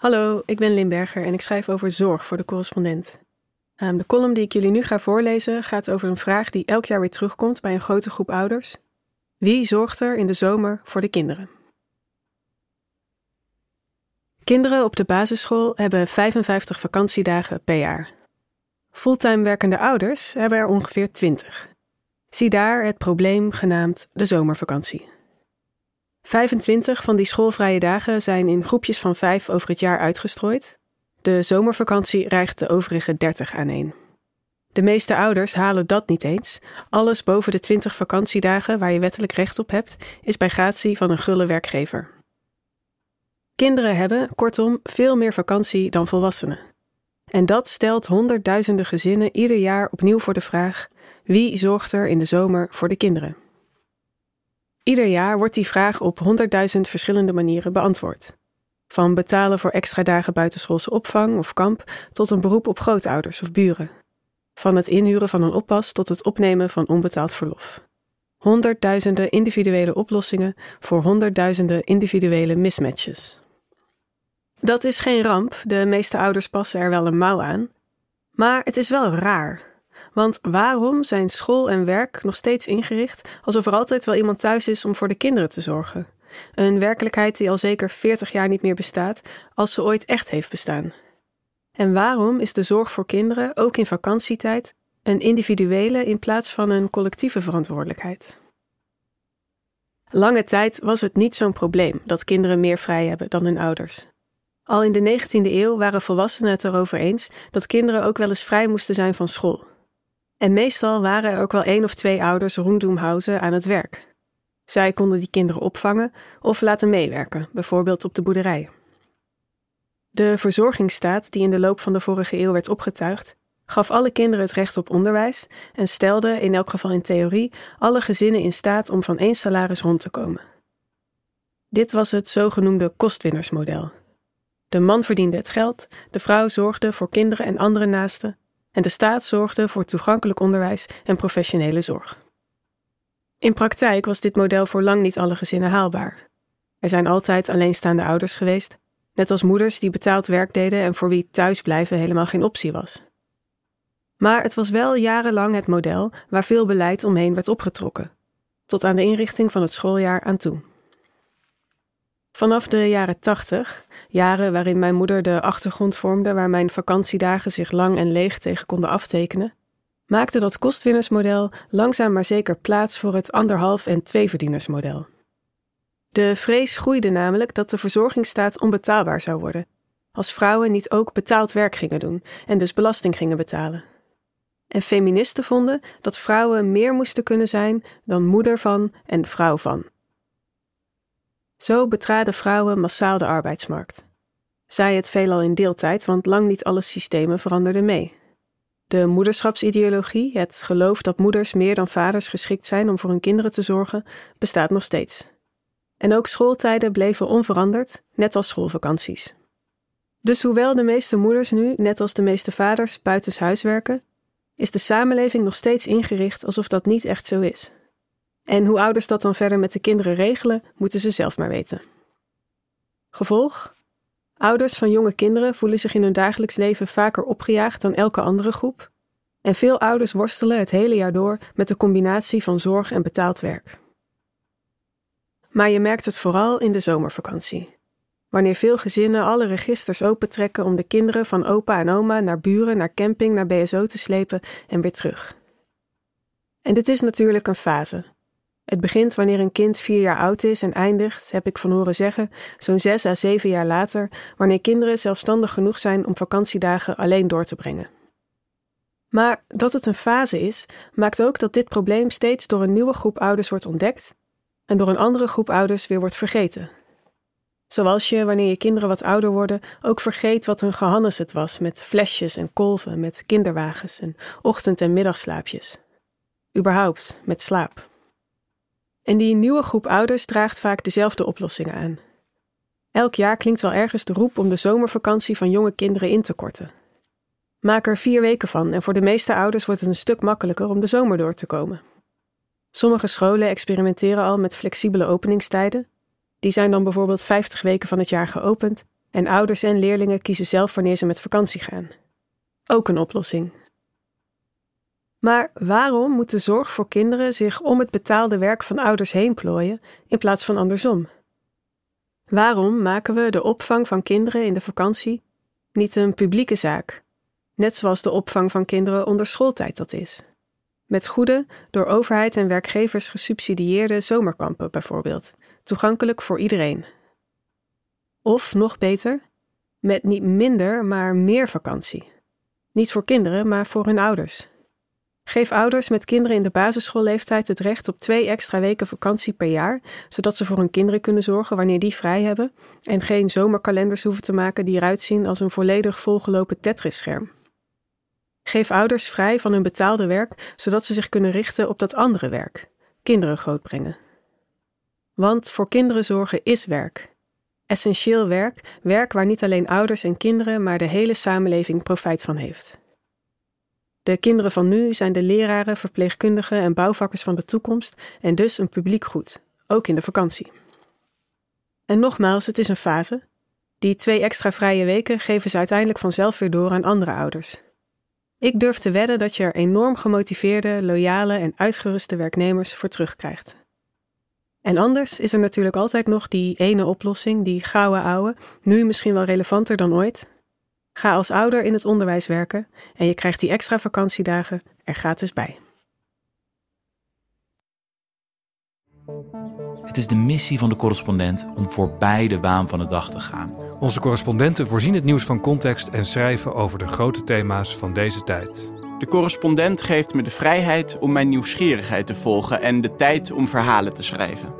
Hallo, ik ben Limberger en ik schrijf over zorg voor de correspondent. Ehm, de column die ik jullie nu ga voorlezen gaat over een vraag die elk jaar weer terugkomt bij een grote groep ouders. Wie zorgt er in de zomer voor de kinderen? Kinderen op de basisschool hebben 55 vakantiedagen per jaar. Fulltime werkende ouders hebben er ongeveer 20. Zie daar het probleem genaamd de zomervakantie. 25 van die schoolvrije dagen zijn in groepjes van vijf over het jaar uitgestrooid. De zomervakantie rijgt de overige 30 aaneen. De meeste ouders halen dat niet eens. Alles boven de 20 vakantiedagen waar je wettelijk recht op hebt, is bij gratie van een gulle werkgever. Kinderen hebben, kortom, veel meer vakantie dan volwassenen. En dat stelt honderdduizenden gezinnen ieder jaar opnieuw voor de vraag: wie zorgt er in de zomer voor de kinderen? Ieder jaar wordt die vraag op honderdduizend verschillende manieren beantwoord. Van betalen voor extra dagen buitenschoolse opvang of kamp tot een beroep op grootouders of buren. Van het inhuren van een oppas tot het opnemen van onbetaald verlof. Honderdduizenden individuele oplossingen voor honderdduizenden individuele mismatches. Dat is geen ramp, de meeste ouders passen er wel een mouw aan. Maar het is wel raar. Want waarom zijn school en werk nog steeds ingericht alsof er altijd wel iemand thuis is om voor de kinderen te zorgen? Een werkelijkheid die al zeker 40 jaar niet meer bestaat, als ze ooit echt heeft bestaan. En waarom is de zorg voor kinderen, ook in vakantietijd, een individuele in plaats van een collectieve verantwoordelijkheid? Lange tijd was het niet zo'n probleem dat kinderen meer vrij hebben dan hun ouders. Al in de 19e eeuw waren volwassenen het erover eens dat kinderen ook wel eens vrij moesten zijn van school. En meestal waren er ook wel één of twee ouders roendoemhausen aan het werk. Zij konden die kinderen opvangen of laten meewerken, bijvoorbeeld op de boerderij. De verzorgingsstaat, die in de loop van de vorige eeuw werd opgetuigd, gaf alle kinderen het recht op onderwijs en stelde, in elk geval in theorie, alle gezinnen in staat om van één salaris rond te komen. Dit was het zogenoemde kostwinnersmodel. De man verdiende het geld, de vrouw zorgde voor kinderen en andere naasten, en de staat zorgde voor toegankelijk onderwijs en professionele zorg. In praktijk was dit model voor lang niet alle gezinnen haalbaar. Er zijn altijd alleenstaande ouders geweest, net als moeders die betaald werk deden en voor wie thuisblijven helemaal geen optie was. Maar het was wel jarenlang het model waar veel beleid omheen werd opgetrokken, tot aan de inrichting van het schooljaar aan toe. Vanaf de jaren tachtig, jaren waarin mijn moeder de achtergrond vormde waar mijn vakantiedagen zich lang en leeg tegen konden aftekenen, maakte dat kostwinnersmodel langzaam maar zeker plaats voor het anderhalf- en tweeverdienersmodel. De vrees groeide namelijk dat de verzorgingsstaat onbetaalbaar zou worden, als vrouwen niet ook betaald werk gingen doen en dus belasting gingen betalen. En feministen vonden dat vrouwen meer moesten kunnen zijn dan moeder van en vrouw van. Zo betraden vrouwen massaal de arbeidsmarkt. Zij het veelal in deeltijd, want lang niet alle systemen veranderden mee. De moederschapsideologie, het geloof dat moeders meer dan vaders geschikt zijn om voor hun kinderen te zorgen, bestaat nog steeds. En ook schooltijden bleven onveranderd, net als schoolvakanties. Dus hoewel de meeste moeders nu, net als de meeste vaders, buitenshuis werken, is de samenleving nog steeds ingericht alsof dat niet echt zo is. En hoe ouders dat dan verder met de kinderen regelen, moeten ze zelf maar weten. Gevolg? Ouders van jonge kinderen voelen zich in hun dagelijks leven vaker opgejaagd dan elke andere groep. En veel ouders worstelen het hele jaar door met de combinatie van zorg en betaald werk. Maar je merkt het vooral in de zomervakantie. Wanneer veel gezinnen alle registers opentrekken om de kinderen van opa en oma naar buren, naar camping, naar BSO te slepen en weer terug. En dit is natuurlijk een fase. Het begint wanneer een kind vier jaar oud is en eindigt, heb ik van horen zeggen, zo'n zes à zeven jaar later, wanneer kinderen zelfstandig genoeg zijn om vakantiedagen alleen door te brengen. Maar dat het een fase is, maakt ook dat dit probleem steeds door een nieuwe groep ouders wordt ontdekt en door een andere groep ouders weer wordt vergeten. Zoals je, wanneer je kinderen wat ouder worden, ook vergeet wat een gehannes het was met flesjes en kolven, met kinderwagens en ochtend- en middagslaapjes. Überhaupt met slaap. En die nieuwe groep ouders draagt vaak dezelfde oplossingen aan. Elk jaar klinkt wel ergens de roep om de zomervakantie van jonge kinderen in te korten. Maak er vier weken van en voor de meeste ouders wordt het een stuk makkelijker om de zomer door te komen. Sommige scholen experimenteren al met flexibele openingstijden. Die zijn dan bijvoorbeeld 50 weken van het jaar geopend En ouders en leerlingen kiezen zelf wanneer ze met vakantie gaan. Ook een oplossing. Maar waarom moet de zorg voor kinderen zich om het betaalde werk van ouders heen plooien in plaats van andersom? Waarom maken we de opvang van kinderen in de vakantie niet een publieke zaak, net zoals de opvang van kinderen onder schooltijd dat is? Met goede, door overheid en werkgevers gesubsidieerde zomerkampen bijvoorbeeld, toegankelijk voor iedereen. Of nog beter, met niet minder, maar meer vakantie. Niet voor kinderen, maar voor hun ouders. Geef ouders met kinderen in de basisschoolleeftijd het recht op twee extra weken vakantie per jaar, zodat ze voor hun kinderen kunnen zorgen wanneer die vrij hebben en geen zomerkalenders hoeven te maken die eruit zien als een volledig volgelopen Tetris-scherm. Geef ouders vrij van hun betaalde werk, zodat ze zich kunnen richten op dat andere werk: kinderen grootbrengen. Want voor kinderen zorgen is werk. Essentieel werk, werk waar niet alleen ouders en kinderen, maar de hele samenleving profijt van heeft. De kinderen van nu zijn de leraren, verpleegkundigen en bouwvakkers van de toekomst en dus een publiek goed, ook in de vakantie. En nogmaals, het is een fase. Die twee extra vrije weken geven ze uiteindelijk vanzelf weer door aan andere ouders. Ik durf te wedden dat je er enorm gemotiveerde, loyale en uitgeruste werknemers voor terugkrijgt. En anders is er natuurlijk altijd nog die ene oplossing, die gouden ouwe, nu misschien wel relevanter dan ooit, Ga als ouder in het onderwijs werken en je krijgt die extra vakantiedagen er gratis bij. Het is de missie van de correspondent om voorbij de baan van de dag te gaan. Onze correspondenten voorzien het nieuws van context en schrijven over de grote thema's van deze tijd. De correspondent geeft me de vrijheid om mijn nieuwsgierigheid te volgen en de tijd om verhalen te schrijven.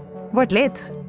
Word lid.